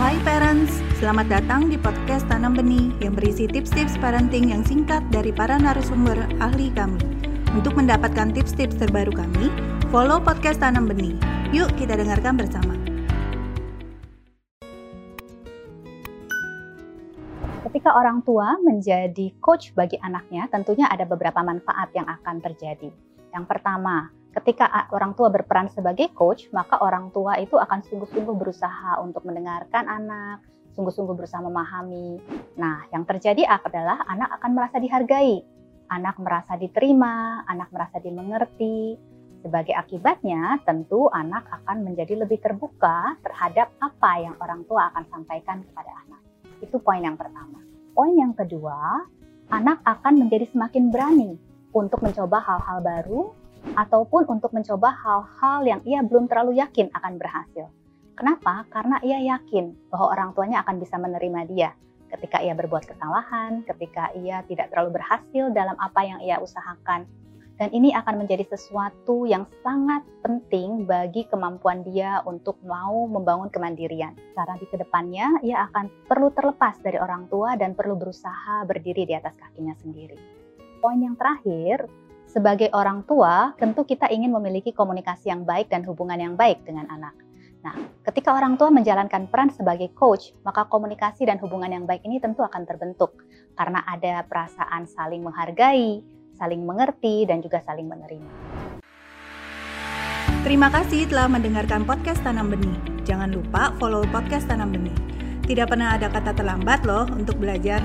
Hai parents, selamat datang di podcast Tanam Benih yang berisi tips-tips parenting yang singkat dari para narasumber ahli kami. Untuk mendapatkan tips-tips terbaru kami, follow podcast Tanam Benih. Yuk kita dengarkan bersama. Ketika orang tua menjadi coach bagi anaknya, tentunya ada beberapa manfaat yang akan terjadi. Yang pertama, ketika orang tua berperan sebagai coach, maka orang tua itu akan sungguh-sungguh berusaha untuk mendengarkan anak, sungguh-sungguh berusaha memahami. Nah, yang terjadi adalah anak akan merasa dihargai, anak merasa diterima, anak merasa dimengerti. Sebagai akibatnya, tentu anak akan menjadi lebih terbuka terhadap apa yang orang tua akan sampaikan kepada anak. Itu poin yang pertama. Poin yang kedua, anak akan menjadi semakin berani untuk mencoba hal-hal baru ataupun untuk mencoba hal-hal yang ia belum terlalu yakin akan berhasil. Kenapa? Karena ia yakin bahwa orang tuanya akan bisa menerima dia ketika ia berbuat kesalahan, ketika ia tidak terlalu berhasil dalam apa yang ia usahakan. Dan ini akan menjadi sesuatu yang sangat penting bagi kemampuan dia untuk mau membangun kemandirian. Karena di ke depannya ia akan perlu terlepas dari orang tua dan perlu berusaha berdiri di atas kakinya sendiri. Poin yang terakhir, sebagai orang tua, tentu kita ingin memiliki komunikasi yang baik dan hubungan yang baik dengan anak. Nah, ketika orang tua menjalankan peran sebagai coach, maka komunikasi dan hubungan yang baik ini tentu akan terbentuk karena ada perasaan saling menghargai, saling mengerti, dan juga saling menerima. Terima kasih telah mendengarkan podcast Tanam Benih. Jangan lupa follow podcast Tanam Benih. Tidak pernah ada kata terlambat loh untuk belajar.